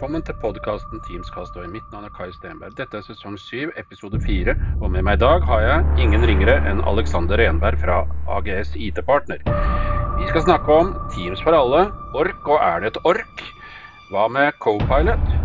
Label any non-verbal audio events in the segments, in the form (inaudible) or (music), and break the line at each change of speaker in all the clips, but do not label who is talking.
Velkommen til podkasten Teamskast. Mitt navn er Kai Stenberg. Dette er sesong 7, episode 4. Og med meg i dag har jeg ingen ringere enn Alexander Renberg fra AGS IT-partner. Vi skal snakke om Teams for alle, ork og er det et ork? Hva med co-pilot?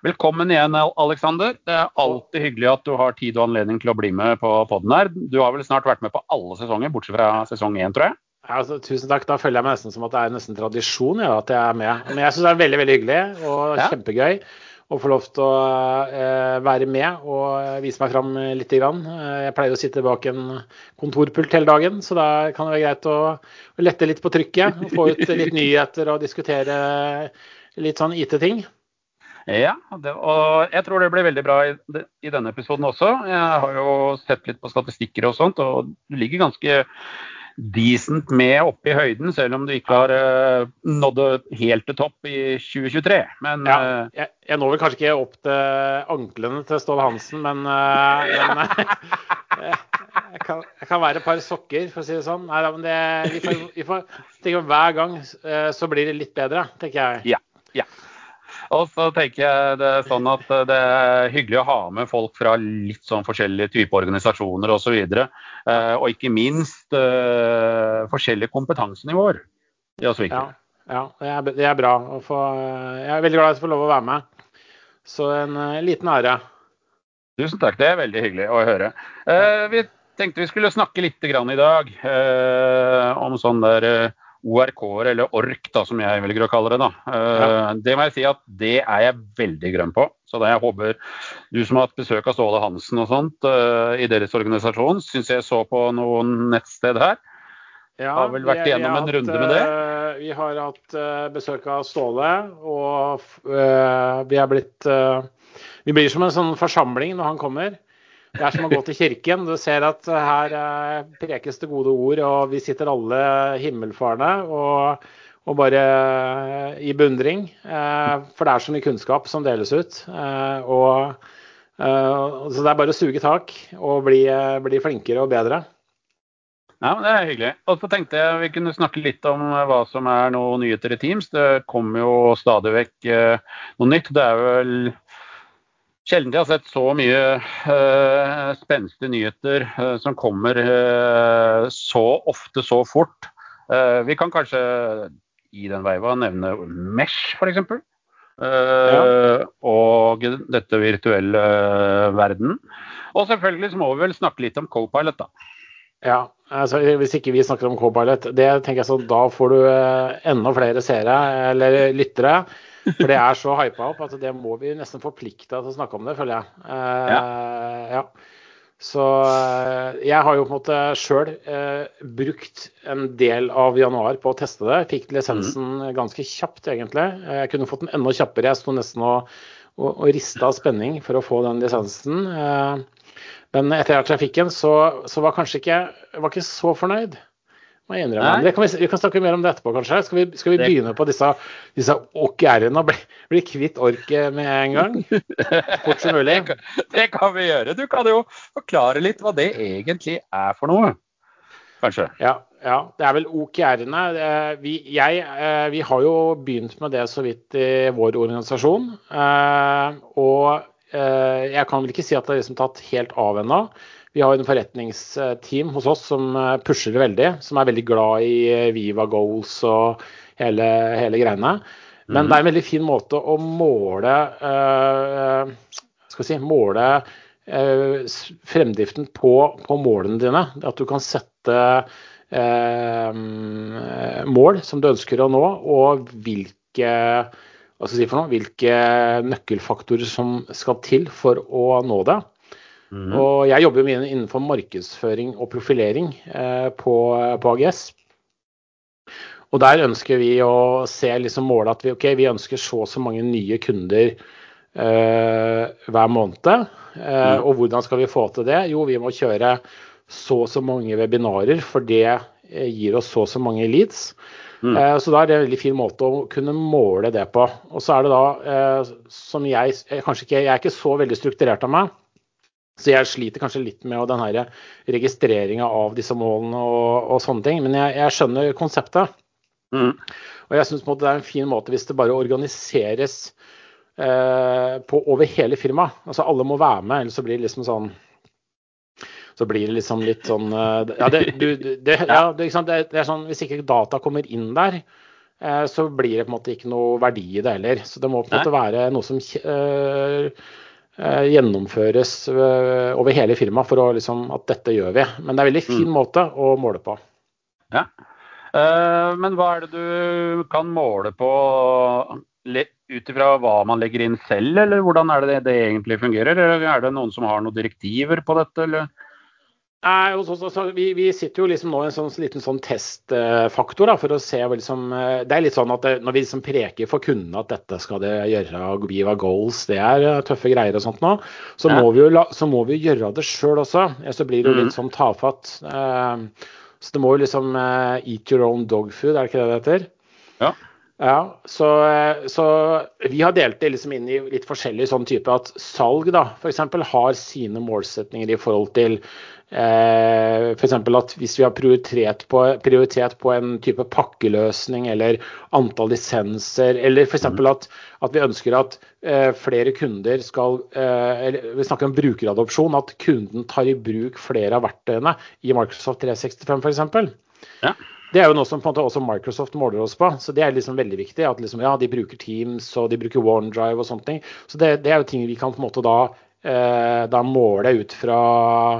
Velkommen igjen, Alexander. Det er alltid hyggelig at du har tid og anledning til å bli med på poden her. Du har vel snart vært med på alle sesonger, bortsett fra sesong én, tror jeg?
Ja, altså, tusen takk. Da føler jeg meg nesten som at det er nesten tradisjon ja, at jeg er med. Men jeg syns det er veldig veldig hyggelig og ja. kjempegøy å få lov til å eh, være med og vise meg fram litt. Grann. Jeg pleier å sitte bak en kontorpult hele dagen, så da kan det være greit å, å lette litt på trykket. og Få ut litt (laughs) nyheter og diskutere litt sånn IT-ting.
Ja, det, og jeg tror det blir veldig bra i, i, denne episoden også. Jeg har jo sett litt på statistikker og sånt, og du ligger ganske decent med oppe i høyden, selv om du ikke har uh, nådd helt til topp i 2023. Men
ja, uh, jeg, jeg, når vel kanskje ikke opp til anklene til Ståle Hansen, men, uh, men (laughs) jeg, kan, jeg, kan, være et par sokker, for å si det sånn. Nei, men det, vi får, vi får tenke Hver gang så blir det litt bedre, tenker jeg.
Ja. Og så tenker jeg det er sånn at det er hyggelig å ha med folk fra litt sånn forskjellige typer organisasjoner osv. Og, så eh, og ikke minst uh, forskjellige kompetansenivåer. i er.
Ja, ja det, er, det, er, bra. Få, jeg er veldig glad jeg får lov å være med. Så en liten ære.
Tusen takk, det er veldig hyggelig å høre. Vi tenkte vi skulle snakke litt i dag om sånn der ORK-er, eller ORK, da, som jeg velger å kalle det. da. Ja. Eh, det må jeg si at det er jeg veldig grønn på. Så det jeg håper du som har hatt besøk av Ståle Hansen og sånt uh, i deres organisasjon, syns jeg så på noen nettsted her. Ja, har vel vært igjennom en runde med det?
Uh, vi har hatt besøk av Ståle, og vi er blitt Vi blir som en sånn forsamling når han kommer. Det er som å gå til kirken. Du ser at her eh, prekes det gode ord, og vi sitter alle himmelfarne og, og bare eh, i beundring. Eh, for det er så mye kunnskap som deles ut. Og, så det er bare å suge tak og bli, bli flinkere og bedre.
Ja, men Det er hyggelig. Og så tenkte jeg vi kunne snakke litt om hva som er noen nyheter i Teams. Det kommer jo stadig vekk noe nytt. Det er vel sjelden jeg har sett så mye uh, spenstige nyheter uh, som kommer uh, så ofte så fort. Uh, vi kan kanskje i den veiva nevne Mesh, f.eks. Uh, ja. Og dette virtuelle verden. Og selvfølgelig så må vi vel snakke litt om Copilot, da.
Ja, altså hvis ikke vi snakker om Copilot, det tenker jeg så da får du enda flere seere eller lyttere. For det er så hypa opp at det må vi nesten forplikte til å snakke om det, føler jeg. Uh, ja. ja. Så uh, jeg har jo på en måte sjøl uh, brukt en del av januar på å teste det. Fikk lisensen mm. ganske kjapt, egentlig. Jeg kunne fått den enda kjappere. Jeg sto nesten og, og, og rista av spenning for å få den lisensen. men etter at jeg fikk den, så, så var kanskje ikke, var ikke så fornøyd innrømme. Det kan vi, vi, kan snakke mer om det etterpå, kanskje. Skal vi, skal vi det... begynne på disse, disse OKR-ene og bli, bli, kvitt orket med en gang? (laughs) Fort som mulig.
Det, det kan vi gjøre. Du kan jo forklare litt hva det egentlig er for noe, kanskje?
Ja, ja det er vel OKR-ene. Vi, jeg, eh, vi har jo begynt med det så vidt i vår organisasjon. Eh, og jeg kan vel ikke si at det er liksom tatt helt av ennå. Vi har jo en forretningsteam hos oss som eh, pusher det veldig, som er veldig glad i eh, Viva Goals og hele, hele greiene. Men mm. det er en veldig fin måte å måle skal si, måle fremdriften på, på, målene dine. At du kan sette uh, mål som du ønsker å nå, og hvilke, si noe, hvilke nøkkelfaktorer som skal til for å nå det. Mm. Og jeg jobber mye innenfor markedsføring og profilering eh, på, på, AGS. Og der ønsker vi å se liksom målet at vi, okay, vi ønsker så og så mange nye kunder eh, hver måned. Eh, mm. Og hvordan skal vi få til det? Jo, vi må kjøre så og så mange webinarer, for det eh, gir oss så og så mange leads. Mm. Eh, så da er det en veldig fin måte å kunne måle det på. Og så er det da, eh, som jeg kanskje ikke Jeg er ikke så veldig strukturert av meg. Så jeg sliter kanskje litt med den registreringa av disse målene og, og sånne ting. Men jeg, jeg skjønner konseptet. Mm. Og jeg syns det er en fin måte hvis det bare organiseres eh, på, over hele firmaet. Altså alle må være med, ellers så blir det liksom sånn så blir det liksom litt sånn eh, Ja, det, du, det, ja, det, det er sånn Hvis ikke data kommer inn der, eh, så blir det på en måte ikke noe verdi i det heller. Så det må på en måte være noe som uh, gjennomføres over hele firmaet for å, liksom, at dette gjør vi. Men det er en veldig fin mm. måte å måle på.
Ja. Men hva er det du kan måle på ut ifra hva man legger inn selv, eller hvordan er det det egentlig fungerer? Eller er det noen som har noen direktiver på dette, eller?
Nei, så, så, så, vi, vi, sitter jo liksom nå i en sånn, liten sånn testfaktor da, for å se liksom, eh, Det er litt sånn at det, når vi liksom preker for kundene at dette skal det gjøre, Viva Goals, det er eh, tøffe greier og sånt nå, så, ja. må, vi jo, så må vi gjøre det sjøl også. Så blir det jo litt mm. sånn tafatt. Eh, så det må jo liksom eat your own dog food, er det ikke det det heter?
Ja.
Ja, så, så, vi har delt det liksom inn i litt forskjellig sånn type at salg da, f.eks. har sine målsetninger i forhold til eh, f.eks. at hvis vi har prioritet på, prioritet på en type pakkeløsning eller antall lisenser, eller f.eks. At, at vi ønsker at eh, flere kunder skal eh, eller Vi snakker om brukeradopsjon, at kunden tar i bruk flere av verktøyene i Microsoft 365 f.eks. Ja. Det er jo noe som på en måte også Microsoft måler oss på. Så det er liksom veldig viktig. At liksom, ja, de bruker Teams og de bruker OneDrive og sånne ting. Så det, det er jo ting vi kan på en måte da, eh, da måle ut fra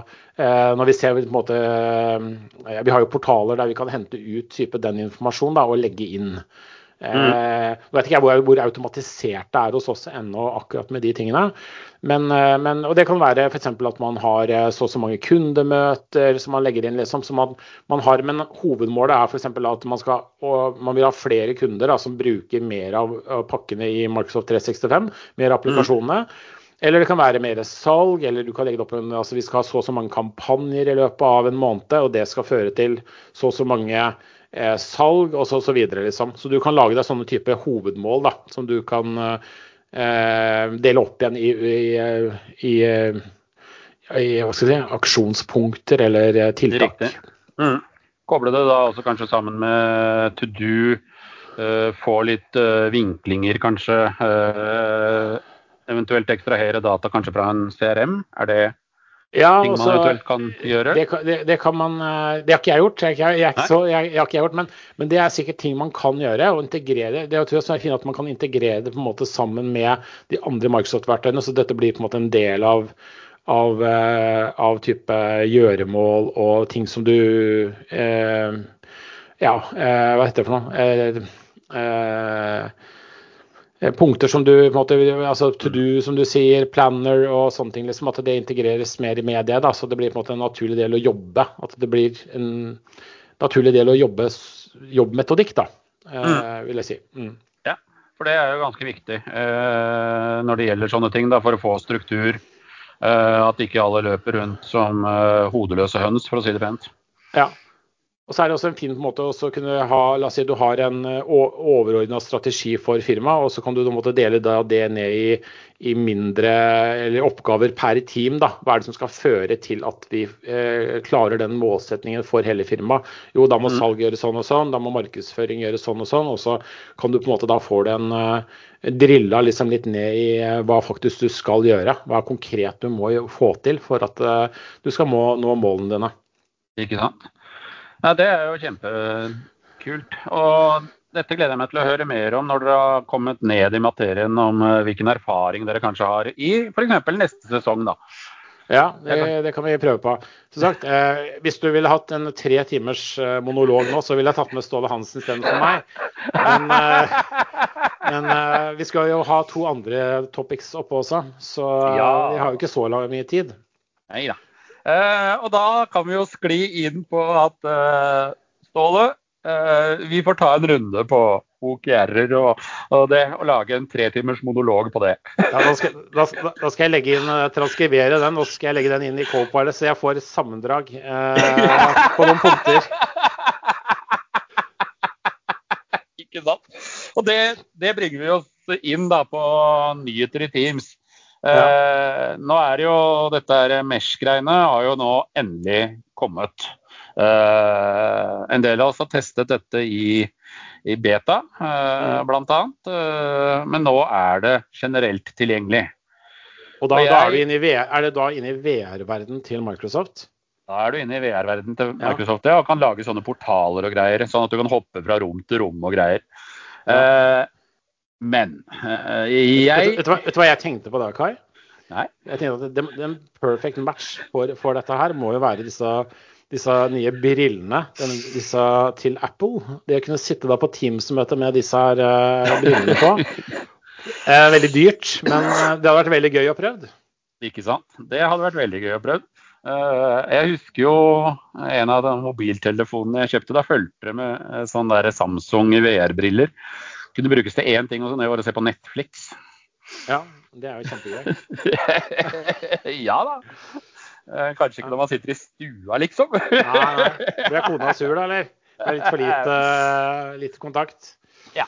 eh, når vi ser på en måte eh, Vi har jo portaler der vi kan hente ut type den informasjonen da, og legge inn. Mm. Eh, vet ikke jeg hvor, hvor, automatisert det er hos oss ennå akkurat med de tingene. Men, eh, men, og det kan være f.eks. at man har eh, så og så mange kundemøter som man legger inn. liksom, som man, man har, Men hovedmålet er f.eks. at man, skal, man vil ha flere kunder da, som bruker mer av, av pakkene i Microsoft 365, mer av applikasjonene. Mm. Eller det kan være mer salg, eller du kan legge det opp en, altså vi skal ha så og så mange kampanjer i løpet av en måned, og det skal føre til så og så mange eh, salg og så, så videre. Liksom. Så du kan lage deg sånne type hovedmål da, som du kan eh, dele opp igjen i, i, i, i si, aksjonspunkter eller eh, tiltak.
Mm. Koble det da også kanskje sammen med to do. Uh, få litt uh, vinklinger, kanskje. Uh, eventuelt ekstrahere data kanskje fra en CRM. Er det ja, ting man også, eventuelt kan gjøre?
Det, det, det, kan man, eh, det har ikke jeg gjort, jeg, jeg, jeg, så, jeg har ikke gjort men, men, det er sikkert ting man kan gjøre. og integrere. Det tror jeg er fint at man kan integrere det på en måte sammen med de andre Microsoft-verktøyene, så dette blir på en måte en del av, av, uh, av type gjøremål og ting som du eh, Ja, eh, hva heter det for noe? Eh, punkter som du måte, altså to do, som du sier, planner og sånne ting. liksom At det integreres mer med det. da, Så det blir på en måte en naturlig del å jobbe. At det blir en naturlig del å jobbe jobbmetodikk, da, eh, mm. vil jeg si. Mm.
Ja, for det er jo ganske viktig eh, når det gjelder sånne ting, da, for å få struktur. Eh, at ikke alle løper rundt som eh, hodeløse høns, for å si det pent.
Ja, og så er det også en fin måte å kunne ha La oss si du har en eh, overordna strategi for firmaet, og så kan du måtte dele det ned i, i, mindre eller oppgaver per team. Da. Hva er det som skal føre til at vi eh, klarer den målsetningen for hele firmaet? Jo, da må mm. salg gjøre sånn og sånn, da må markedsføring gjøre sånn og sånn. Og så kan du på en måte da få den eh, drilla liksom litt ned i eh, hva faktisk du skal gjøre. Hva konkret du må få til for at eh, du skal må, nå målene dine.
Ikke sant. Ja, Det er jo kjempekult. Og dette gleder jeg meg til å høre mer om når dere har kommet ned i materien om eh, hvilken erfaring dere kanskje har i f.eks. neste sesong. da.
Ja, det, det, kan vi prøve på. Som sagt, eh, Hvis du ville hatt en tre timers eh, monolog nå, så ville jeg tatt med Ståle Hansen istedenfor meg. Men, eh, men eh, vi skal jo ha to andre topics oppe også, så ja. vi har jo ikke så mye tid.
Nei da. Eh, og da kan vi jo skli inn på at eh, Ståle, eh, vi får ta en runde på OKR-er og, og, det, og lage en tretimers monolog på det.
Ja, da, skal, da, da, skal, jeg legge inn, transkribere den og skal jeg legge den inn i Copilot, så jeg får sammendrag eh, på noen punkter. (laughs)
Ikke sant. Og det, det bringer vi oss inn da på nyheter i Teams. Eh, nå er det jo dette Mesh-greiene har jo nå endelig kommet. Eh, en del av oss har testet dette i, i beta, eh, blant annet. Eh, men nå er det generelt tilgjengelig.
Og da,
Og
da er,
jeg-
vi inne i VR, er det da inne i VR-verden til Microsoft?
Da er du inne i VR-verden til Microsoft ja, og kan lage sånne portaler og greier. Sånn at du kan hoppe fra rom til rom og greier. Eh, men eh, jeg
vet, du hva- jeg tenkte på da, Kai?
Nei.
Jeg tenkte at det- En perfect match for, for dette her må jo være disse, disse nye brillene den, disse til Apple. Det å kunne sitte da på Teams-møte med disse her uh, brillene på. (laughs) Eh, veldig dyrt, men eh, det hadde vært veldig gøy å prøve.
Ikke sant? Det hadde vært veldig gøy å prøve. Uh, jeg husker jo en av de mobiltelefonene jeg kjøpte. Da fulgte det med sånn der Samsung VR-briller. Kunne brukes til én ting, og det var å se på Netflix.
Ja, det er jo kjempegøy. (laughs)
ja da. Eh, kanskje ikke når man sitter i stua, liksom.
Nei, nei. Blir kona sur da, eller? Det er litt for lite, (laughs) lite kontakt.
Ja.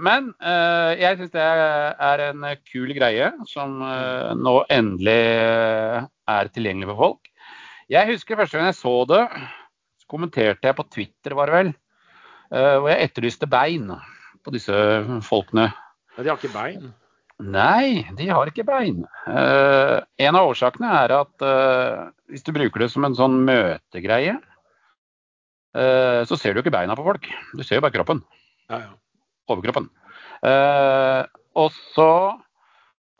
men eh, jeg syns det er en kul greie som eh, nå endelig eh, er tilgjengelig for folk. Jeg husker første gang jeg så det, så kommenterte jeg på Twitter, var det vel, eh, hvor jeg etterlyste bein på disse folkene.
Men de har ikke bein.
Nei, de har ikke bein. Eh, en av årsakene er at eh, hvis du bruker det som en sånn møtegreie, så ser du ikke beina på folk. Du ser jo bare kroppen
Ja, ja.
overkroppen. Og så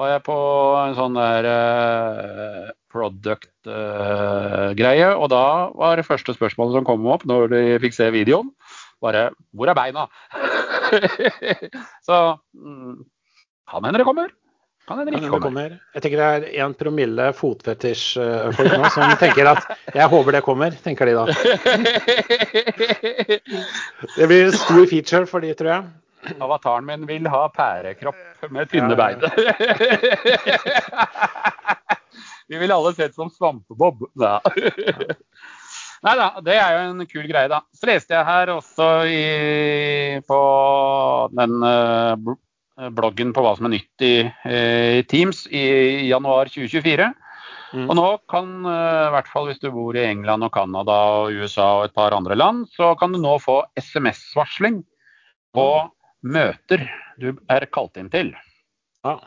var jeg på en sånn der product-greie, og da var det første spørsmålet som kom opp når de fikk se videoen, bare 'Hvor er beina?' (laughs) så mm, kan hende det kommer. Kan hende det ikke kommer.
Jeg tenker det er én promille fotfetisj-folk nå som tenker at jeg håper det kommer, tenker de da. (laughs) Det blir en stor feature for de, tror jeg.
Avataren min vil ha pærekropp med tynne bein. (laughs) Vi vil alle sett som Svampebob. Ja. Nei da, det er jo en kul greie, da. Så leste jeg her også i, på den eh, bloggen på hva som er nytt i, eh, i Teams i januar 2024.
Mm.
Og nå kan, eh, i hvert fall hvis du bor i England og Canada og USA og et par andre land, så kan du nå få SMS-varsling på møter du er kalt inn til.
Ja.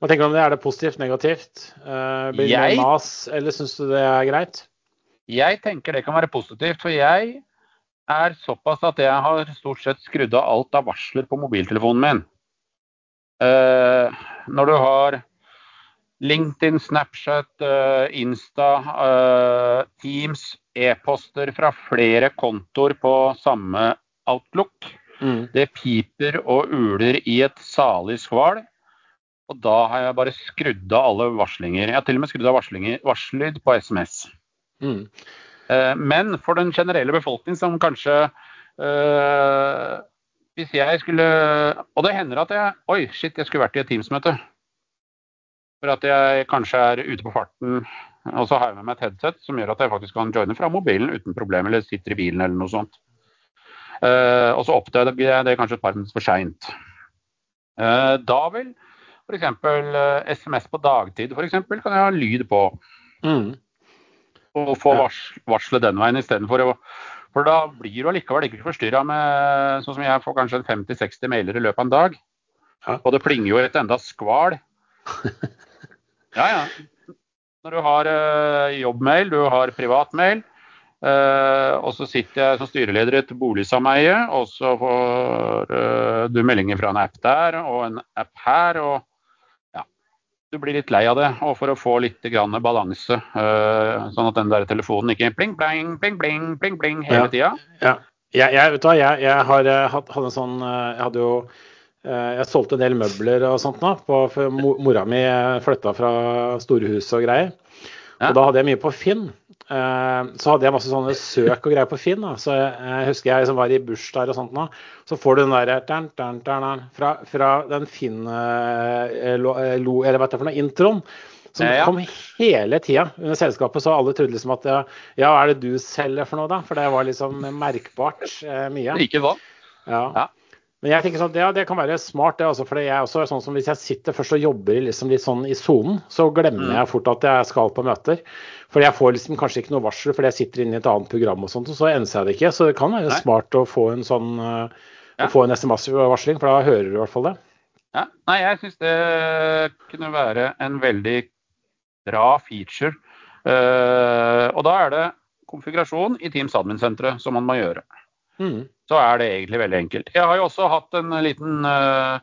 Hva tenker du om det? Er det positivt, negativt? Blir det
Jeg-
mas, eller syns du det er greit?
Jeg tenker det kan være positivt, for jeg er såpass at jeg har stort sett skrudd av alt av varsler på mobiltelefonen min. Uh, når du har LinkedIn, Snapchat, uh, Insta, uh, Teams, e-poster fra flere kontoer på samme Outlook,
Mm.
det piper og uler i et salig skval. Og da har jeg bare skrudd av alle varslinger. Jeg har til og med skrudd av varslyd på SMS.
Mm.
Eh, Men for den generelle befolkning som kanskje øh, Hvis jeg skulle Og det hender at jeg Oi, shit, jeg skulle vært i et Teams-møte. For at jeg kanskje er ute på farten, og så har jeg med meg et headset som gjør at jeg faktisk kan joine fra mobilen uten problem, eller sitter i bilen eller noe sånt. Uh, og så oppdager jeg det kanskje et par minutter for seint. Uh, da vil f.eks. Uh, SMS på dagtid for eksempel, kan jeg ha lyd på
Mm.
Og få
Ja.
vars, varselet den veien istedenfor For da blir du allikevel ikke forstyrra med sånn som jeg får kanskje 50-60 mailer i løpet av en dag.
Ja.
Og det plinger jo et enda skval. (laughs) Ja, ja. Når du har eh, jobbmail, du har privatmail, Uh, og så sitter jeg som styreleder i et boligsameie, og så får uh, du meldinger fra en app der og en app her. og Du blir litt lei av det. Og for å få litt grann balanse, eh, sånn at den der telefonen ikke pling, pling, pling, pling, pling, pling hele tida.
Ja. Jeg, jeg, vet du jeg, jeg har eh, hatt, hadde en sånn eh, Jeg hadde jo Jeg solgte en del møbler og sånt nå. På, for mora mi flytta fra storhuset og greier.
Ja.
Og da hadde jeg mye på Finn. Eh, Så hadde jeg masse sånne søk og greier på Finn. Da. Så jeg, husker jeg som var i bursdager og sånt nå. Så får du den der dun, dun, dun, fra, fra den Finn eh, eh, eller hva for noe, introen. Som
Ja, ja.
kom hele tida under selskapet, så alle trodde liksom at ja, er det du selger for noe, da? For det var liksom merkbart mye.
Ikke hva?
Ja.
Ja.
Men jeg tenker sånn, ja, det kan være smart, det. Altså, for jeg er også sånn som Hvis jeg sitter først og jobber liksom litt sånn i sonen, så glemmer mm. jeg fort at jeg skal på møter. For jeg får liksom kanskje ikke noe varsel fordi jeg sitter inne i et annet program, og sånt, og så enser jeg det ikke. Så det kan være Nei. smart å få en sånn å ja. få en SMS-varsling, for da hører du i hvert fall det.
Ja. Nei, jeg syns det kunne være en veldig bra feature. Uh, og da er det konfigurasjon i Teams admin-senteret som man må gjøre. Mm. Så er det egentlig veldig enkelt. Jeg har jo også hatt en liten uh,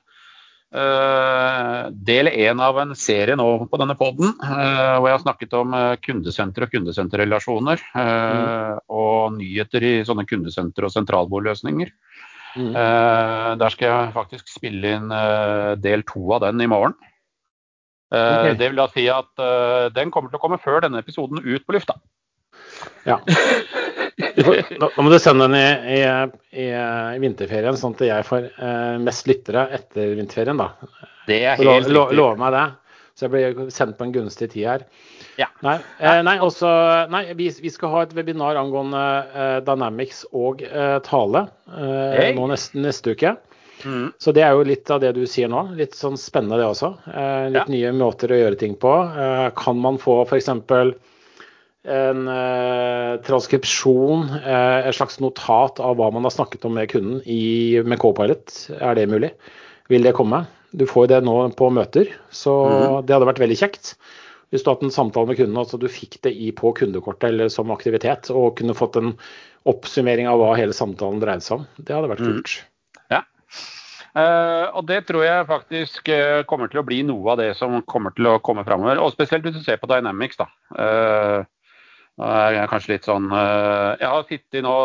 uh, del én av en serie nå på denne poden, uh, hvor jeg har snakket om kundesenter og kundesenterrelasjoner. Mm. Og nyheter i sånne kundesenter- og sentralbordløsninger. Mm. der skal jeg faktisk spille inn del to av den i morgen. Okay. Det vil da si at den kommer til å komme før denne episoden ut på lufta.
Ja. (laughs) Da må du sende den i, i, i, vinterferien, sånn at jeg får eh, mest lyttere etter vinterferien. da.
Det er helt riktig.
Lo, Lover meg det. Så jeg blir sendt på en gunstig tid her. Ja. Nei, eh, nei, også, nei vi, vi, skal ha et webinar angående eh, Dynamics og eh, tale eh, hey. nå neste, neste uke. Mm. Så det er jo litt av det du sier nå. Litt sånn spennende det også. Eh, litt ja. nye måter å gjøre ting på. kan man få f.eks en eh, transkripsjon, eh, et slags notat av hva man har snakket om med kunden i, med K-Pilot. Er det mulig? Vil det komme? Du får det nå på møter, så mm. det hadde vært veldig kjekt. Hvis du hadde hatt en samtale med kunden, altså du fikk det i på kundekortet eller som aktivitet, og kunne fått en oppsummering av hva hele samtalen dreide seg om. Det hadde vært kult.
Mm. Ja. Uh, og det tror jeg faktisk uh, kommer til å bli noe av det som kommer til å komme framover. Og spesielt hvis du ser på Dynamics. da. Uh, jeg er kanskje litt sånn eh, Jeg har sittet nå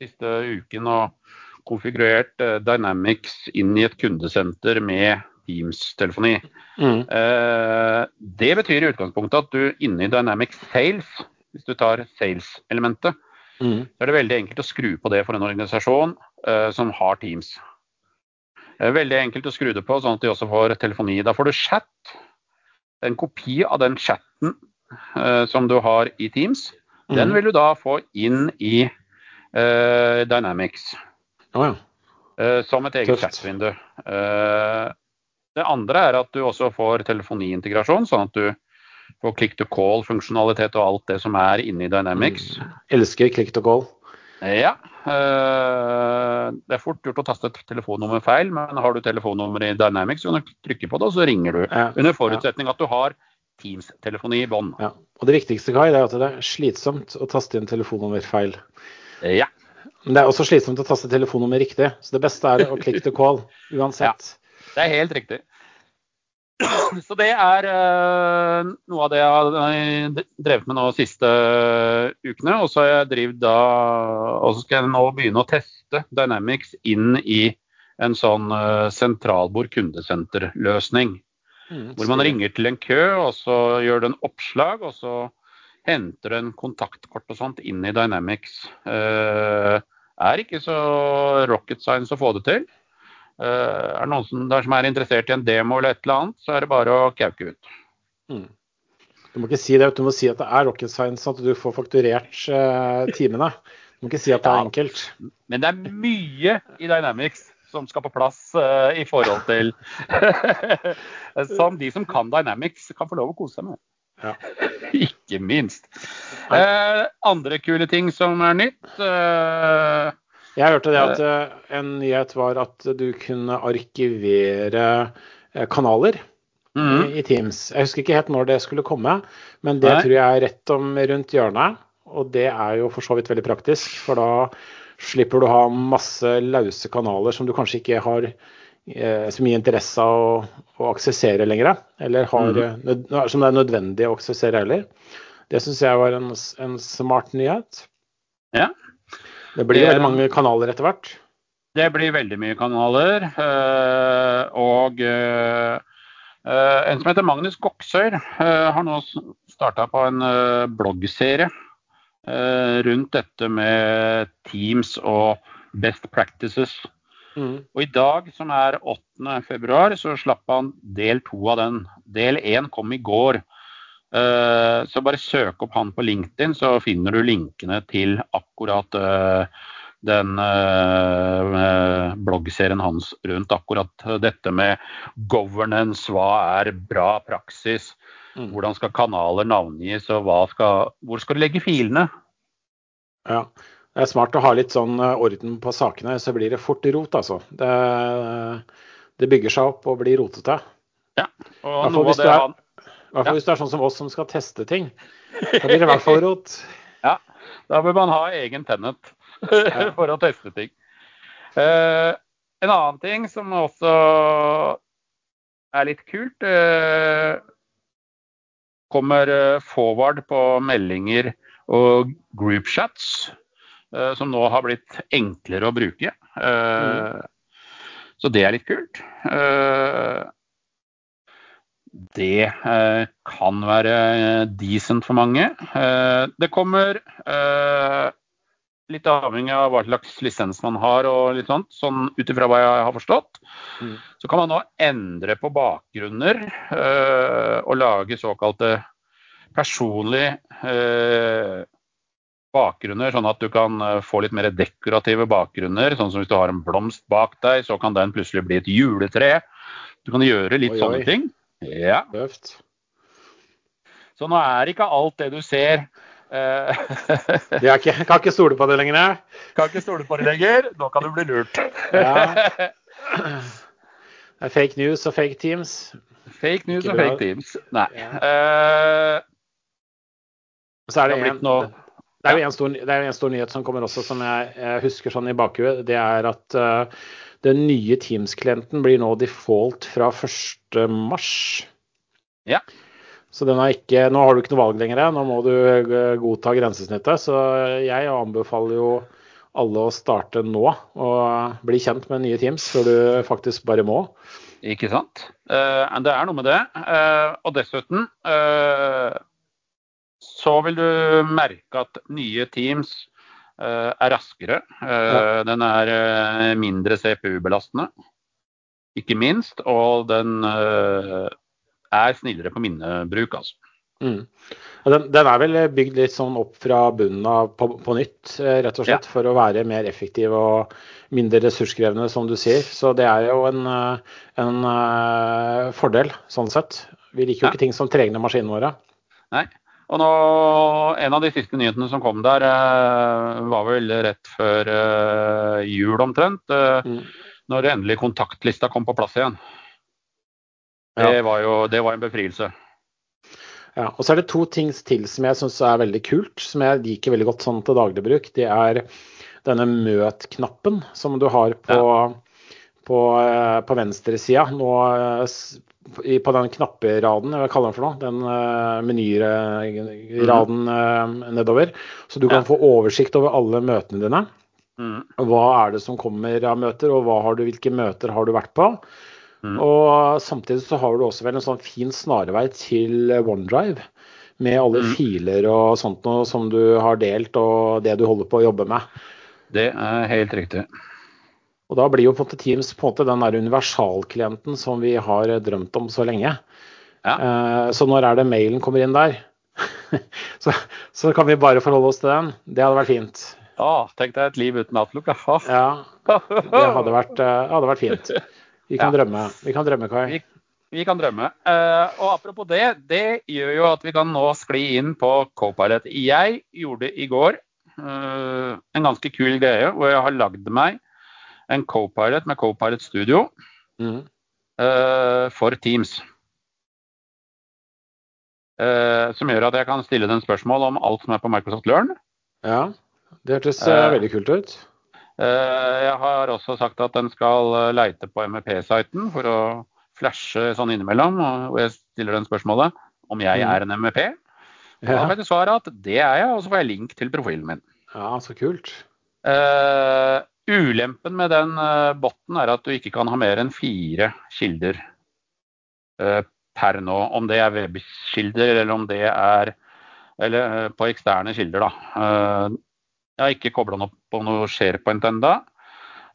siste uken og konfigurert eh, Dynamics inn i et kundesenter med Teams-telefoni. Mm. Eh, det betyr i utgangspunktet at du inne i Dynamics Sales, hvis du tar sales-elementet, mm. så er det veldig enkelt å skru på det for en organisasjon som har Teams. Det er veldig enkelt å skru det på sånn at de også får telefoni. Da får du chat. En kopi av den chatten som du har i Teams, mm. den vil du da få inn i uh, Dynamics. Oh, ja. uh, som et eget chatvindu. det andre er at du også får telefoniintegrasjon, sånn at du får click to call-funksjonalitet og alt det som er inni Dynamics. Mm.
Elsker click to call.
Ja. Det er fort gjort å taste et telefonnummer feil, men har du telefonnummer i Dynamics, så kan du trykke på det, og så ringer du. Under forutsetning at du har Teams-telefoni i bånn.
Ja. Og det viktigste Kai, det er at det er slitsomt å taste inn telefonnummer feil.
Ja.
Men det er også slitsomt å taste telefonnummer riktig. Så det beste er å (laughs) klikke til call uansett.
Ja, det er helt riktig. (clears throat) Så det er uh, noe av det jeg har drevet med nå de siste ukene. Og så skal jeg nå begynne å teste Dynamics inn i en sånn uh, sentralbord kundesenterløsning. Mm, hvor man ringer til en kø, og så gjør du en oppslag, og så henter du en kontaktkort og sånt inn i Dynamics. Uh, er ikke så rocket science å få det til. Uh, er det noen som, der som er interessert i en demo eller et eller annet, så er det bare å kauke ut. Mm.
Du må ikke si det, du må si at det er rocket science, at du får fakturert uh, timene. Du må ikke si at det er enkelt.
Men det er mye i Dynamics som skal på plass uh, i forhold til (laughs) Som de som kan Dynamics, kan få lov å kose seg med. Ja. (laughs) Ikke minst. Uh, andre kule ting som er nytt? Uh,
jeg hørte det at en nyhet var at du kunne arkivere kanaler mm. i, i, Teams. Jeg husker ikke helt når det skulle komme, men det Nei. tror jeg er rett om rundt hjørnet. Og det er jo for så vidt veldig praktisk, for da slipper du å ha masse lause kanaler som du kanskje ikke har eh, så mye interesse av å, å aksessere lenger. Eller har, mm. nød, som det er nødvendig å aksessere heller. Det syns jeg var en, en, smart nyhet.
Ja.
Det blir det, veldig mange kanaler etter hvert.
Det blir veldig mye kanaler. Øh, og øh, en som heter Magnus Goksøyr, øh, har nå starta på en bloggserie Eh, rundt dette med Teams og best practices. Mm. Og i dag, som er 8. februar, så slapp han del to av den. Del én kom i går. Uh, så bare søk opp han på LinkedIn, så finner du linkene til akkurat uh, den bloggserien hans rundt akkurat dette med governance. Hva er bra praksis? Mm. Hvordan skal kanaler navngis, og skal, hvor skal du legge filene?
Ja, det er smart å ha litt sånn orden på sakene, så blir det fort rot, altså. Det, det bygger seg opp og blir rotete.
Ja, og noe av det Er,
i hvert fall hvis du er sånn som oss som skal teste ting. Da blir det i hvert fall rot. (laughs)
Ja, da bør man ha egen tennet (laughs) for å teste ting. Eh, en annen ting som også er litt kult, uh, kommer eh, forward på meldinger og groupchats, uh, som nå har blitt enklere å bruke. Mm. Så det er litt kult. Det eh, kan være eh, decent for mange. Eh, det kommer eh, litt avhengig av hva slags lisens man har og litt sånt, sånn ut ifra hva jeg har forstått. Mm. Så kan man nå endre på bakgrunner eh, og lage såkalte personlige eh, bakgrunner, sånn at du kan få litt mer dekorative bakgrunner. Sånn som hvis du har en blomst bak deg, så kan den plutselig bli et juletre. Du kan gjøre litt oi, sånne oi. ting. Ja. Løft. Så nå er ikke alt det du ser
eh, (laughs) Jeg ikke, kan ikke stole på det lenger? Jeg.
Kan ikke stole på det lenger. Nå kan du bli lurt.
ja. Det er fake news og fake teams.
Fake news og fake teams. Nei. Ja. Uh,
så er det, en, det er jo en stor, det er en stor nyhet som kommer også, som jeg, jeg husker sånn i bakhuet. Det er at uh, den nye Teams-klienten blir nå default fra 1.3.
Ja.
Så den ikke, nå har du ikke noe valg lenger, nå må du eh, godta grensesnittet. Så jeg anbefaler jo alle å starte nå og bli kjent med nye Teams før du faktisk bare må.
Ikke sant. Uh, det er noe med det. Uh, og dessuten uh, så vil du merke at nye Teams Eh, er raskere. Eh, ja. Den er mindre CPU-belastende, ikke minst. Og den er snillere på minnebruk, altså.
Mm. Den, den, er vel bygd litt sånn opp fra bunnen av på, på nytt, rett og slett, ja. for å være mer effektiv og mindre ressurskrevende, som du sier. Så det er jo en, en fordel, sånn sett. Vi liker jo ja. ikke ting som trenger maskinene våre.
Nei. Og nå, En av de siste nyhetene som kom der, uh, var vel rett før uh, jul omtrent. Eh, mm. Når endelig kontaktlista kom på plass igjen. Det, var jo, det var en befrielse.
Ja, og så er det to ting til som jeg syns er veldig kult, som jeg liker veldig godt sånn til daglig bruk. Det er denne møt-knappen som du har på, ja. på, på venstresida. Nå på den knapperaden, hva kaller den for noe, den uh, menyraden uh, nedover. Så du kan ja. få oversikt over alle møtene dine. Mm. Hva er det som kommer av møter, og du, hvilke møter har du vært på? Mm. Og samtidig så har du også vel en sånn fin snarvei til OneDrive. Med alle mm. filer og sånt noe som du har delt, og det du holder på å jobbe med.
Det er helt riktig.
Og da blir jo på en måte Teams på en måte den der universalklienten som vi har drømt om så lenge. Ja. Uh, så når er det mailen kommer inn der? (laughs) så, så, kan vi bare forholde oss til den. Det hadde vært fint.
Ja, tenk deg et liv uten Outlook.
ja, (laughs) det hadde vært, uh, hadde vært fint. Vi kan ja. drømme, vi kan drømme Kai.
Vi, vi kan drømme. Uh, og apropos det, det gjør jo at vi kan nå skli inn på Copilot. Jeg gjorde i går en ganske kul greie hvor jeg har lagd meg en Copilot med Copilot Studio mm. uh, for Teams. Uh, som gjør at jeg kan stille den spørsmål om alt som er på Microsoft Learn.
Ja, det hørtes uh, veldig kult ut.
Jeg har også sagt at den skal leite på MEP-siten for å flashe sånn innimellom, Og jeg stiller den spørsmålet om jeg mm. er en MEP. Og ja. Da får jeg til svar at det er jeg, og så får jeg link til profilen min.
Ja, så kult.
Uh, Ulempen med den botten er at du ikke kan ha mer enn fire kilder uh, per nå. Om det er webkilder eller om det er eller, uh, på eksterne kilder. Da. Jeg har ikke kobla den opp på noe SharePoint ennå,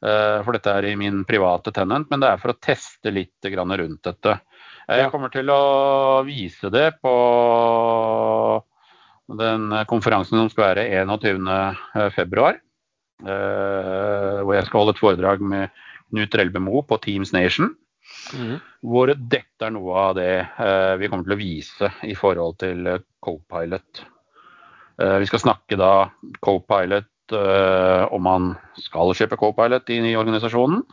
for dette er i min private tenant, men det er for å teste litt rundt dette. Jeg kommer til å vise det på den konferansen som skal være 21.2. Uh, hvor jeg skal holde et foredrag med Knut Relbemo på Teams Nation. Mm. Hvor dette er noe av det vi kommer til å vise i forhold til Copilot. Vi skal snakke da Copilot om man skal kjøpe Copilot i organisasjonen.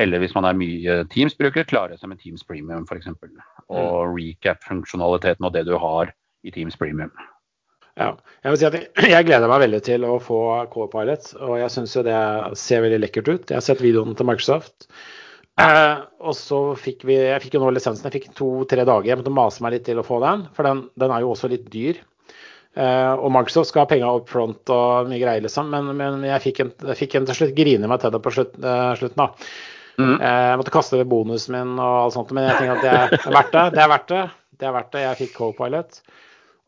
Eller hvis man er mye Teams-bruker, klare seg med Teams Premium f.eks. Og mm. recap-funksjonaliteten og det du har i Teams Premium.
Ja, jeg vil si at jeg, jeg gleder meg veldig til å få Core-Pilot, og jeg syns jo det ser veldig lekkert ut. Jeg har sett videoene til Microsoft. Eh, og så fikk vi Jeg fikk jo nå lisensen. Jeg fikk to-tre dager. Jeg måtte mase meg litt til å få den, for den, den er jo også litt dyr. Eh, og Microsoft skal ha penga up front og mye greier, liksom. Men, men jeg, fikk en, jeg, fikk en, til slutt grine meg til det på slutt, uh, slutten, da. Mm. Eh, jeg måtte kaste ved bonusen min og alt sånt, men jeg tenker at det er verdt det. Det er verdt det. Det er verdt det. Jeg fikk Co-Pilot.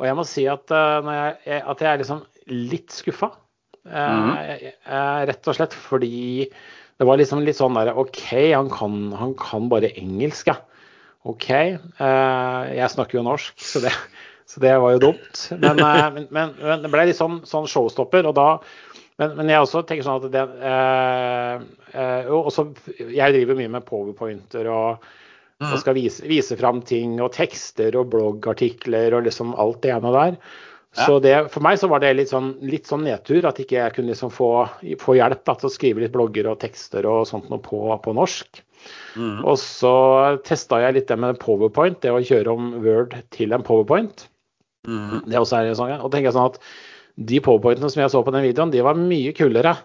Og jeg må si at, jeg, at jeg er liksom litt skuffa. Mm. rett og slett fordi det var liksom litt sånn der OK, han kan, han kan bare engelsk, ja. OK. Jeg snakker jo norsk, så det, så det var jo dumt. Men, men, men, men, det ble litt sånn, sånn showstopper. og da men, men, jeg også tenker sånn at det eh, eh, også, Jeg driver mye med powerpointer og og mm. skal vise, vise fram ting og tekster og bloggartikler og liksom alt det ene der. Så det, for meg så var det litt sånn, litt sånn nedtur at ikke jeg kunne liksom få, få hjelp da, til å skrive litt blogger og tekster og sånt noe på, på norsk. Mm. Og så testa jeg litt det med powerpoint, det å kjøre om Word til en powerpoint. Mm. Det også er sånn, og tenker jeg sånn at de powerpointene som jeg så på den videoen, de var mye kulere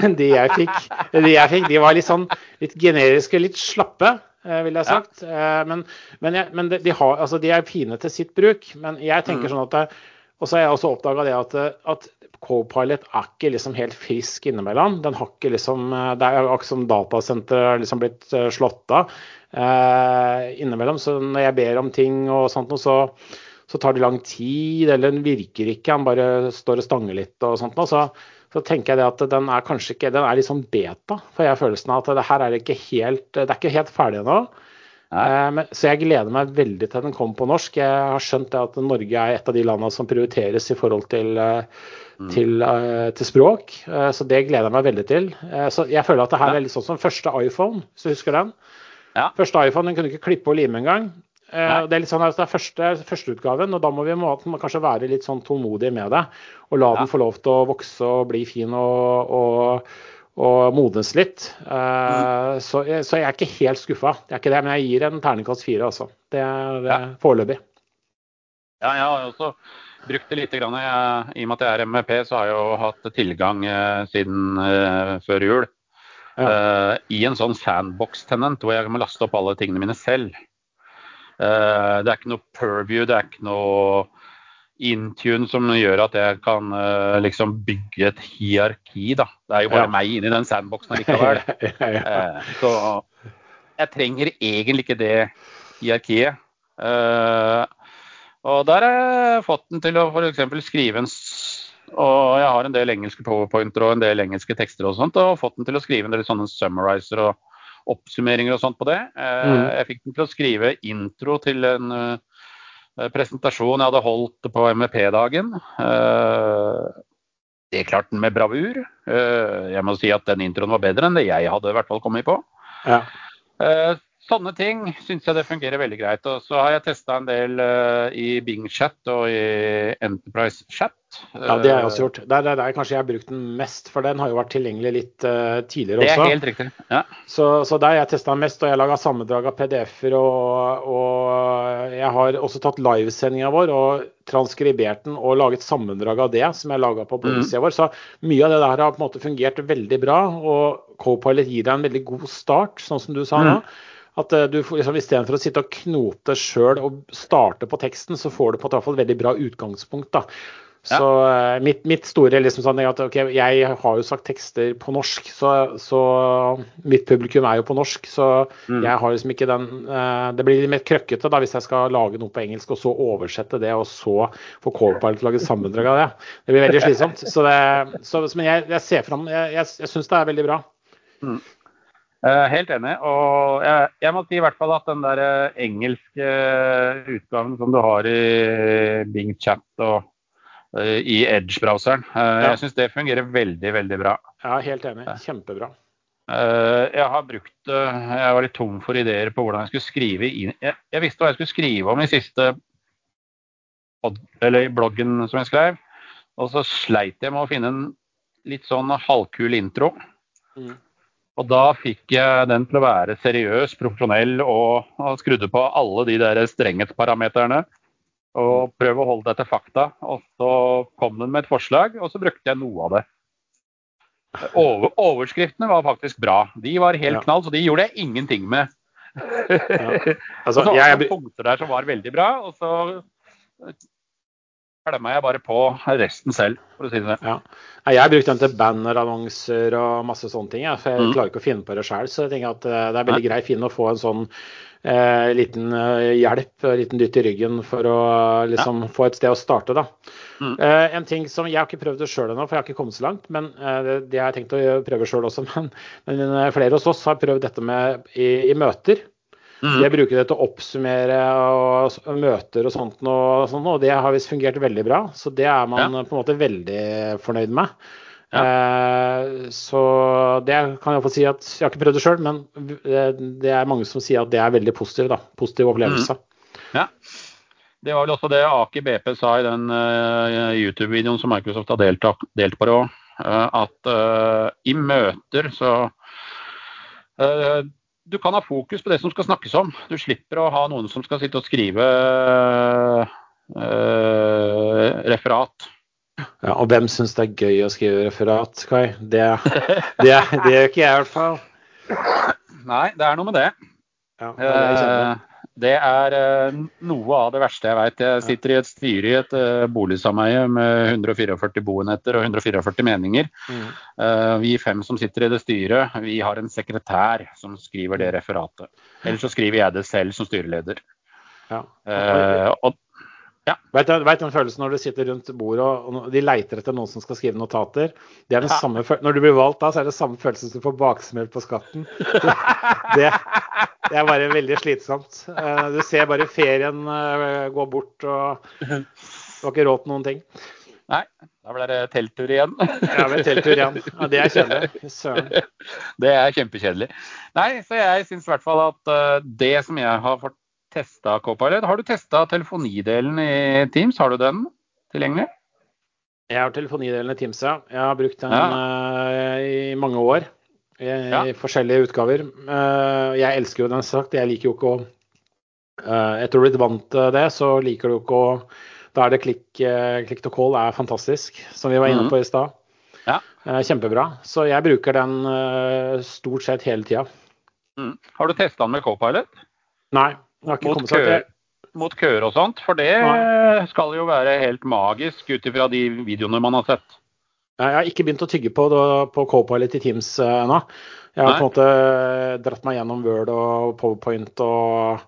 enn de jeg fikk. De, jeg fikk, de var litt sånn litt generiske, litt slappe. Eh, ville jeg sagt. Ja. Eh, men, men, jeg, men de, de, har, altså de, er fine til sitt bruk. Men jeg tenker mm. sånn at det, Og så har jeg også oppdaga det at, at Copilot er ikke liksom helt frisk innimellom. Den har ikke liksom Det er akkurat som datasenteret har liksom blitt eh, slått av eh, innimellom. Så når jeg ber om ting og sånt noe, så, så tar det lang tid, eller den virker ikke. Han bare står og stanger litt og sånt Og Så så tenker jeg det at den er kanskje ikke Den er litt sånn beta, for jeg følelsen av at det her er ikke helt, det er ikke helt ferdig ennå. Eh, så jeg gleder meg veldig til den kommer på norsk. Jeg har skjønt det at Norge er et av de landene som prioriteres i forhold til, eh, mm. til, uh, til språk. Uh, så det gleder jeg meg veldig til. Uh, så jeg føler at det her er litt sånn som første iPhone, hvis du husker den. Ja. Første iPhone den kunne ikke klippe og lime engang. Eh, det er litt sånn at det er første, førsteutgaven, og da må vi må, kanskje være litt sånn tålmodige med det. Og la ja. den få lov til å vokse og bli fin og, og, og modnes litt. Uh, mm. så, så, jeg er ikke helt skuffa. jeg er ikke det, men jeg gir en terningkast fire, altså. Det er ja. foreløpig.
Ja, jeg har også brukt det lite grann. Jeg, I og med at jeg er MVP, så har jeg jo hatt tilgang eh, siden eh, før jul. Ja. Uh, I en sånn sandbox-tenent hvor jeg må laste opp alle tingene mine selv. Eh, det er ikke noe purview, det er ikke noe intune som gjør at jeg kan uh, liksom bygge et hierarki, da. Det er jo bare ja. meg inni den sandboxen likevel. uh, (laughs) så jeg trenger egentlig ikke det hierarkiet. Og der har jeg fått den til å f.eks. skrive en og jeg har en del engelske powerpointer og en del engelske tekster og sånt, og fått den til å skrive en del sånne summarizer og oppsummeringer og sånt på det. Eh, mm. Jeg fikk den til å skrive intro til en eh, presentasjon jeg hadde holdt på MVP-dagen. Eh, det klarte den med bravur. Jeg må si at den introen var bedre enn det jeg hadde i hvert fall kommet på. Ja. Sånne ting syns jeg det fungerer veldig greit. Og så har jeg testa en del uh, i Bing Chat og i Enterprise Chat.
Ja, det har jeg også gjort. Det er der kanskje jeg har brukt den mest, for den har jo vært tilgjengelig litt uh, tidligere også.
Det er helt riktig, ja.
Så, så der har jeg testa mest, og jeg laga sammendrag av PDF-er. Og, og, jeg har også tatt livesendinga vår og transkribert den og laget sammendrag av det, som jeg laga på bloggsida mm. vår. Så mye av det der har på en måte fungert veldig bra, og Copilot gir deg en veldig god start, sånn som du sa nå. At uh, du liksom, Istedenfor å sitte og knote sjøl og starte på teksten, så får du på et veldig bra utgangspunkt. da. Så uh, mitt, mitt, store liksom sånn at okay, Jeg har jo sagt tekster på norsk, så, så, mitt publikum er jo på norsk. Så mm. jeg har liksom ikke den uh, Det blir litt mer krøkkete da hvis jeg skal lage noe på engelsk og så oversette det, og så få Callpilot til å lage sammendrag av det. Det blir veldig slitsomt. Så det, så, men jeg, jeg ser fram Jeg, jeg, jeg syns det er veldig bra. Mm.
Uh, helt enig. Og jeg, jeg, må si i hvert fall at den der uh, engelske uh, utgaven som du har i Bing Chat og i Edge-browseren. Jeg syns det fungerer veldig, veldig bra.
Ja, helt enig. Kjempebra.
Jeg har brukt Jeg var litt tom for ideer på hvordan jeg skulle skrive inn Jeg, jeg visste hva jeg skulle skrive om i siste eller i bloggen som jeg skrev. Og så sleit jeg med å finne en litt sånn halvkul intro. Mm. Og da fikk jeg den til å være seriøs, profesjonell og, og skrudde på alle de der strengetsparameterne. Og prøve å holde deg til fakta. Og så kom den med et forslag, og så brukte jeg noe av det. Over, overskriftene var faktisk bra. De var helt ja. knall, så de gjorde jeg ingenting med. Ja. Altså, (laughs) og så var det punkter der som var veldig bra, og så klemma jeg bare på resten selv, for å si det
sånn. Ja. Jeg brukte den til bannerannonser og masse sånne ting. For jeg mm. klarer ikke å finne på det sjøl. Så jeg tenker at eh, det er veldig greit fin å få en sånn eh, liten eh, hjelp, en liten dytt i ryggen for å liksom ja. få et sted å starte. da. Mm. Eh, en ting som Jeg har ikke prøvd det sjøl ennå, for jeg har ikke kommet så langt. Men eh, det, det har jeg tenkt å prøve sjøl også. (laughs) Men, men, eh, flere hos oss har prøvd dette med i, i møter. Mm. Jeg bruker det til å oppsummere og, og møter og sånt, og, sånt, og det har visst fungert veldig bra. Så det er man ja. på en måte veldig fornøyd med. Ja. Eh, så det kan jeg få si at Jeg har ikke prøvd det sjøl, men det er mange som sier at det er veldig positiv, da, Positiv opplevelse. Mm.
Ja. Det var vel også det Aker BP sa i den uh, YouTube-videoen som Microsoft har delt, delt på det òg. Uh, eh, at uh, i møter så du kan ha fokus på det som skal snakkes om. Du slipper å ha noen som skal sitte og skrive øh, referat.
Ja, Og hvem syns det er gøy å skrive referat, Kai? Det, det, det gjør ikke jeg i hvert fall.
Nei, det er noe med det. Ja, det, det er uh, noe av det verste jeg vet. Jeg sitter i et styre i et uh, boligsameie med 144 boenheter og 144 meninger. Mm. Uh, vi fem som sitter i det styret, vi har en sekretær som skriver det referatet. Eller så skriver jeg det selv som styreleder. Ja.
og ja. Vet du den følelsen når du sitter rundt bordet og de leiter etter noen som skal skrive notater? Det er den ja. samme, Når du blir valgt da, så er det samme følelsen som du får baksmell på skatten. Det, det, er bare veldig slitsomt. Eh, du ser bare ferien eh, gå bort, og du har ikke råd til noen ting.
Nei, da blir det telttur igjen.
Ja, det blir telttur igjen. Ja, det er kjedelig. Søren.
Det er kjempekjedelig. Nei, så jeg syns i hvert fall at eh, det som jeg har fått testa Copilot. Har du testa telefonidelen i Teams? Har du den tilgjengelig?
Jeg har telefonidelen i Teams, ja. Jeg har brukt den ja. uh, i mange år. I, ja. forskjellige utgaver. Uh, jeg elsker jo den sagt. Jeg liker jo ikke å uh, Etter å ha blitt vant til det, så liker du ikke å Da er det klikk, klikk to call er fantastisk, som vi var inne mhm. på i stad. Ja. Kjempebra. Så jeg bruker den stort sett hele tida.
Mm. Har du testa den med Copilot?
Nei
mot, køer, mot køer og sånt. For det Nei. skal jo være helt magisk ut ifra de videoene man har sett.
Jeg har ikke begynt å tygge på, på Copilot i Teams ennå. Jeg har Nei. på en måte dratt meg gjennom Word og Powerpoint og,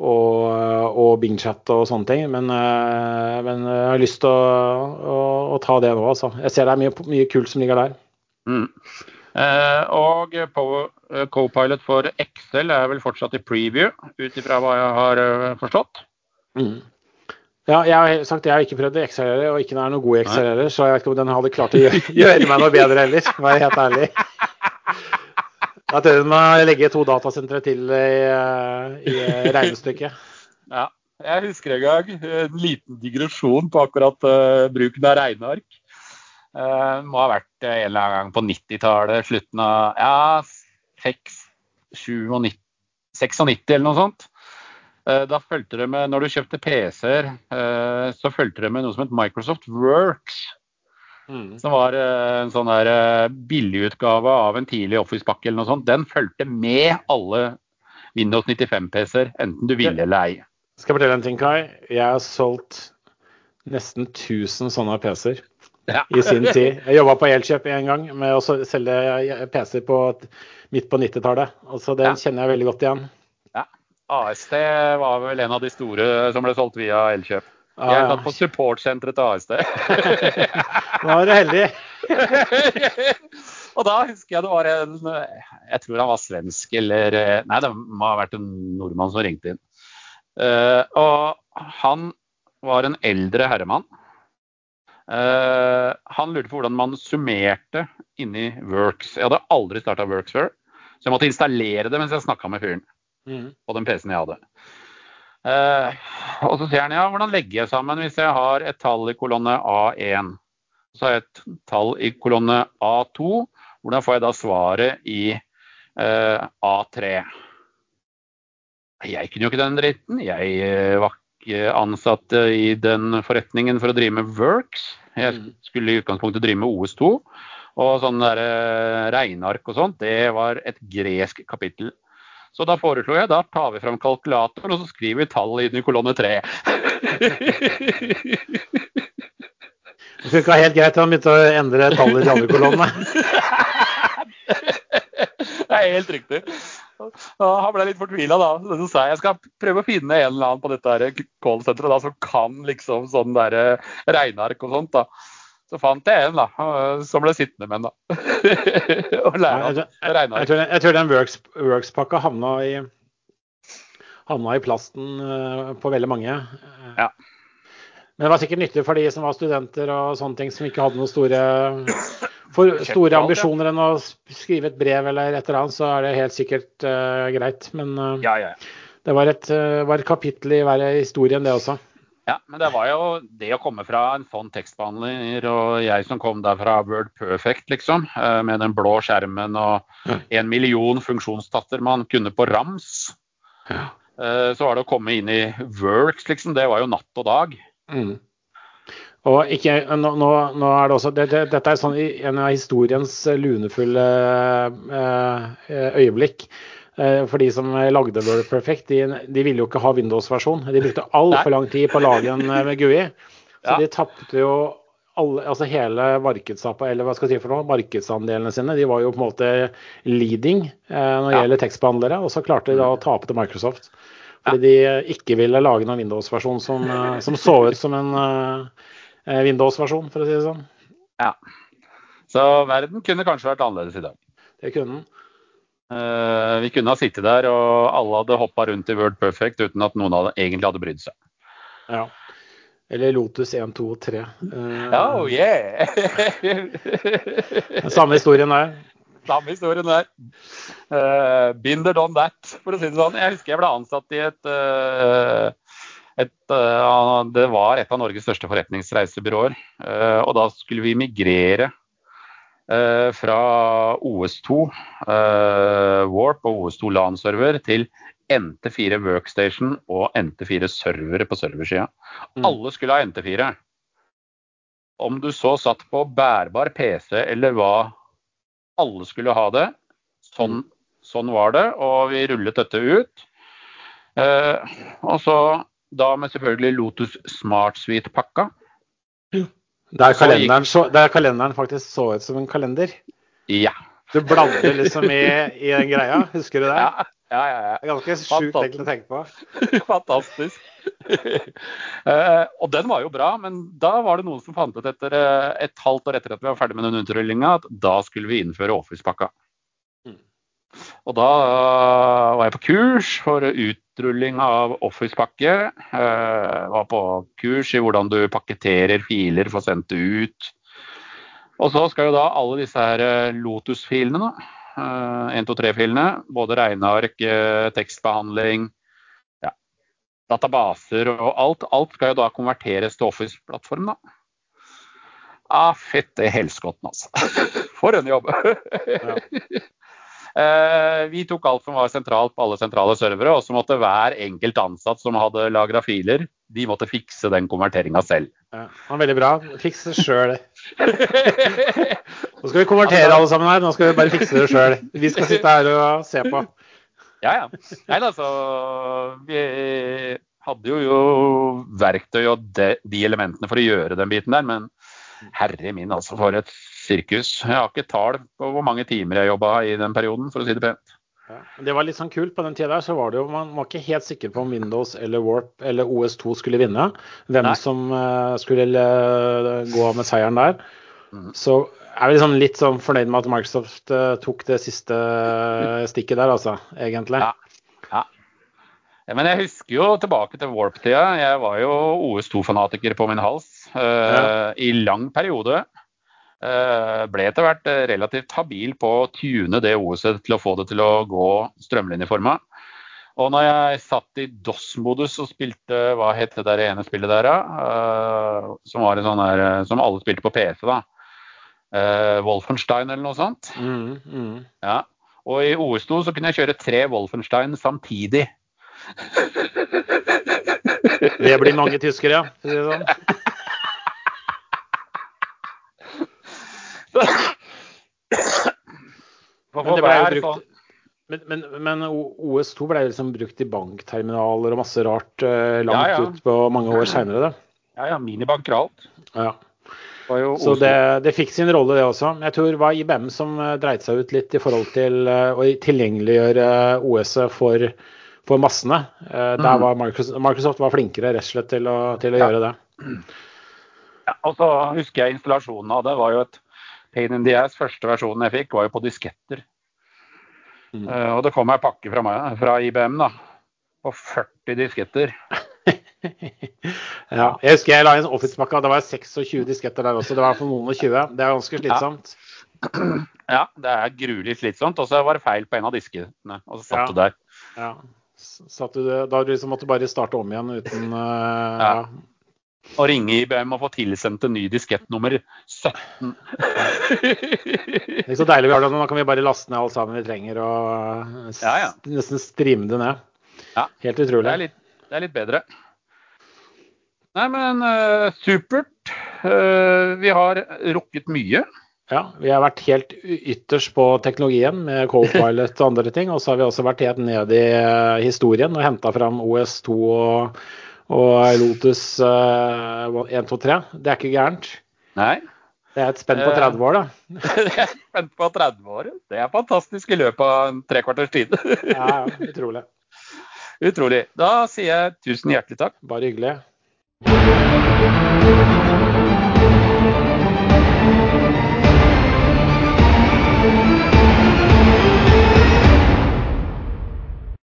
og, og Bingchat og sånne ting. Men, men, jeg har lyst til å, å, å, ta det nå, altså. Jeg ser det er mye, mye kult som ligger der. Mm.
Eh, og eh, Copilot for Excel er vel fortsatt i preview, ut ifra hva jeg har eh, forstått. Mm.
Ja, jeg har sagt jeg har ikke prøvd Excel heller, og ikke den er noe god i heller, så jeg vet ikke om den hadde klart å gjøre, (laughs) gjøre meg noe bedre heller, for å være helt ærlig. Da tør hun å legge to datasentre til i, i regnestykket.
Ja, jeg husker en gang en liten digresjon på akkurat uh, bruken av regneark. Uh, må ha vært en eller annen gang på 90-tallet, slutten av ja, 6, 97, 96 eller noe sånt. Uh, da fulgte det med, Når du kjøpte PC-er, uh, så fulgte det med noe som het Microsoft Works. Mm. Som var en sånn der billigutgave av en tidlig Office-pakke eller noe sånt. Den fulgte med alle Windows 95-PC-er, enten du ville eller ei.
Skal jeg fortelle en ting, Kai? Jeg har solgt nesten 1000 sånne PC-er ja. i sin tid. Jeg jobba på Elkjøp en gang med å selge PC på, midt på 90-tallet. Det ja. kjenner jeg veldig godt igjen.
Ja. AST var vel en av de store som ble solgt via Elkjøp. Jeg er tatt på supportsenteret til AST. (laughs)
Nå er du heldig. (laughs)
og da husker jeg det var en Jeg tror han var svensk eller Nei, det må ha vært en nordmann som ringte inn. Uh, og han var en eldre herremann Uh, han lurte på hvordan man summerte inni Works. Jeg hadde aldri starta Works før, så jeg måtte installere det mens jeg snakka med fyren. Mm. På den PC-en jeg hadde. Uh, og så sier han ja, hvordan legger jeg sammen hvis jeg har et tall i kolonne A1? Så har jeg et tall i kolonne A2. Hvordan får jeg da svaret i uh, A3? Jeg kunne jo ikke den dritten. Jeg var ikke ansatt i den forretningen for å drive med Works. Jeg mm. skulle i utgangspunktet drive med OS2. Og sånn der eh, regneark og sånt, det var et gresk kapittel. Så da foreslo jeg da tar vi fram kalkulatoren og så skriver vi tall inn i kolonne tre.
det funka helt greit da han begynte å endre tallet i de andre kolonnene. (laughs)
det er helt riktig. Han ble litt fortvila da. Så sa jeg jeg skal prøve å finne en eller annen på dette callsenteret som kan liksom sånn der eh, regneark og sånt. da. Så fant jeg en da, som ble sittende med en. da. (laughs) og lære
jeg, jeg, tror, den Works-pakka Works havna, i, havna i plasten uh, på veldig mange.
Ja.
Men det var sikkert nyttig for de som var studenter og sånne ting, som ikke hadde noen store store ambisjoner enn å skrive et brev eller et eller annet, så er det helt sikkert uh, greit. Men uh,
ja, ja.
det var et, uh, var et, kapittel i hver historie det også.
Ja, men det var jo det å komme fra en sånn tekstbehandler, og jeg som kom der fra Word Perfect, liksom, med den blå skjermen og en million funksjonstatter man kunne på rams. Ja. Så var det å komme inn i Works, liksom, det var jo natt og dag. Mm.
Og ikke, nå, nå, er det også, det, det, Dette er sånn, en av historiens lunefulle eh, øyeblikk. Eh, for de som lagde Word Perfect, de, de ville jo ikke ha Windows-versjon. De brukte altfor lang tid på å lage en eh, med GUI. Så ja. de tapte jo alle, altså hele si noe, markedsandelene sine. De var jo på en måte leading eh, når det ja. gjelder tekstbehandlere, og så klarte de da å tape til Microsoft. Fordi ja. de ikke ville lage noen Windows-versjon som, som, så ut som en uh, Windows-versjon, for å si det sånn.
Ja. Så verden kunne kanskje vært annerledes i dag.
Det kunne den.
Uh, vi kunne ha sittet der, og alle hadde hoppa rundt i Word Perfect uten at noen hadde, egentlig hadde brydd seg.
Ja. Eller Lotus 1, 2 og 3.
Uh, oh yeah! (laughs)
samme historien der.
Samme historien der. Uh, binder done that, for å si det sånn. Jeg husker jeg ble ansatt i et uh, et, uh, det var et av Norges største forretningsreisebyråer. Og da skulle vi migrere fra OS2 Warp og OS2 LAN-server til NT4 Workstation og NT4 servere på serversida. Mm. Alle skulle ha NT4. Om du så satt på bærbar PC eller hva, alle skulle ha det. Sånn, mm. sånn var det, og vi rullet dette ut. og så da med selvfølgelig Lotus Smart Suite-pakka.
Der kalenderen, så, der kalenderen faktisk så ut som en kalender.
Ja.
Du bladde liksom i, i den greia, husker du det?
Ja, ja, ja. ja.
Det er ganske sjukt egentlig å tenke på. (laughs)
Fantastisk. uh, (laughs) og den var jo bra, men da var det noen som fant ut etter uh, et halvt år etter at vi var ferdig med den utrullinga, at da skulle vi innføre Office-pakka. Mm. Og da uh, var jeg på kurs for utrulling av Office-pakke. Var på kurs i hvordan du pakketterer filer, får sendt det ut. Og så skal jo da alle disse her Lotus-filene, uh, 1, 2, 3-filene, både regneark, uh, tekstbehandling, ja, databaser og alt, alt skal jo da konverteres til Office-plattform, da. Ah, fytti helskotten, altså. (laughs) For en jobb! ja. (laughs) Eh, vi tok alt som var sentralt på alle sentrale servere, og så måtte hver enkelt ansatt som hadde lagra filer, de måtte fikse den konverteringa selv.
Ja, det var veldig bra. Fiks det sjøl. (laughs) nå skal vi konvertere alle sammen her, nå skal vi bare fikse det sjøl. Vi skal sitte her og se på.
Ja, ja. Nei, altså Vi hadde jo, jo verktøy og de, de elementene for å gjøre den biten der, men herre min, altså, for et sirkus. Jeg har ikke tall på hvor mange timer jeg jobba i den perioden, for å si det pent.
Ja, det var litt sånn kult. På den tida der så var det jo, man var ikke helt sikker på om Windows eller Warp eller OS2 skulle vinne. Hvem Nei. som uh, skulle uh, gå med seieren der. Mm. Så er liksom litt sånn fornøyd med at Microsoft uh, tok det siste stikket der, altså. Egentlig.
Ja. ja. Men jeg husker jo tilbake til Warp-tida. Jeg var jo OS2-fanatiker på min hals. uh, i lang periode. Uh, ble etter hvert relativt habil på å tune det OS-et til å få det til å gå strømlinjeforma. Og når jeg satt i DOS-modus og spilte hva het det der ene spillet der, uh, som var en sånn der, som alle spilte på PC, da. Wolfenstein eller noe sånt.
Mm, mm.
Ja. Og i OS2 så kunne jeg kjøre tre Wolfenstein samtidig.
Det blir mange tyskere, ja. (laughs) For å si det sånn. Men, det brukt, men, men, men OS2 ble liksom brukt i bankterminaler og masse rart uh, langt ja, ja. ut på mange år seinere.
Ja, ja. Minibanker og alt.
Ja. Så det, det, fikk sin rolle, det også. Jeg tror det var IBM som uh, dreit seg ut litt i forhold til uh, å tilgjengeliggjøre OS-et for, for, massene. Der var Microsoft, Microsoft, var flinkere rett og slett til å, til å ja. gjøre det.
Ja, og så husker jeg installasjonen av det var jo et pain in the ass. Første versjonen jeg fikk, var jo på disketter. Mm. og det kom ei pakke fra, meg, fra IBM da, på 40 disketter. (laughs)
ja. Jeg husker jeg la inn Office-pakka. Det var 26 disketter der også. Det var for noen og 20. Det er ganske slitsomt.
Ja. (clears throat) ja, det er gruelig slitsomt. Og så var det feil på en av diskene, og så satt ja. du der.
Ja. Satt du, da du liksom måtte bare starte om igjen uten uh,
ja. Og ringe IBM og få tilsendt en ny diskett nummer 17.
det er så deilig vi har det nå. kan vi bare laste ned alt sammen vi trenger og ja, nesten streame det ned. Helt utrolig.
Det er litt, det er litt bedre. Nei, men uh, supert. Uh, vi har rukket mye.
Ja, vi har vært helt ytterst på teknologien med co-pilot og andre ting. Og så har vi også vært helt ned i historien og henta fram OS2 og, og Lotus uh, 123. Det er ikke gærent.
Nei.
Det er et spenn på 30 år,
da. (laughs) det er et spenn på 30 år. Det er fantastisk i løpet av en trekvarters tid. (laughs)
ja, ja, utrolig.
Utrolig. Da sier jeg tusen hjertelig takk.
Bare hyggelig.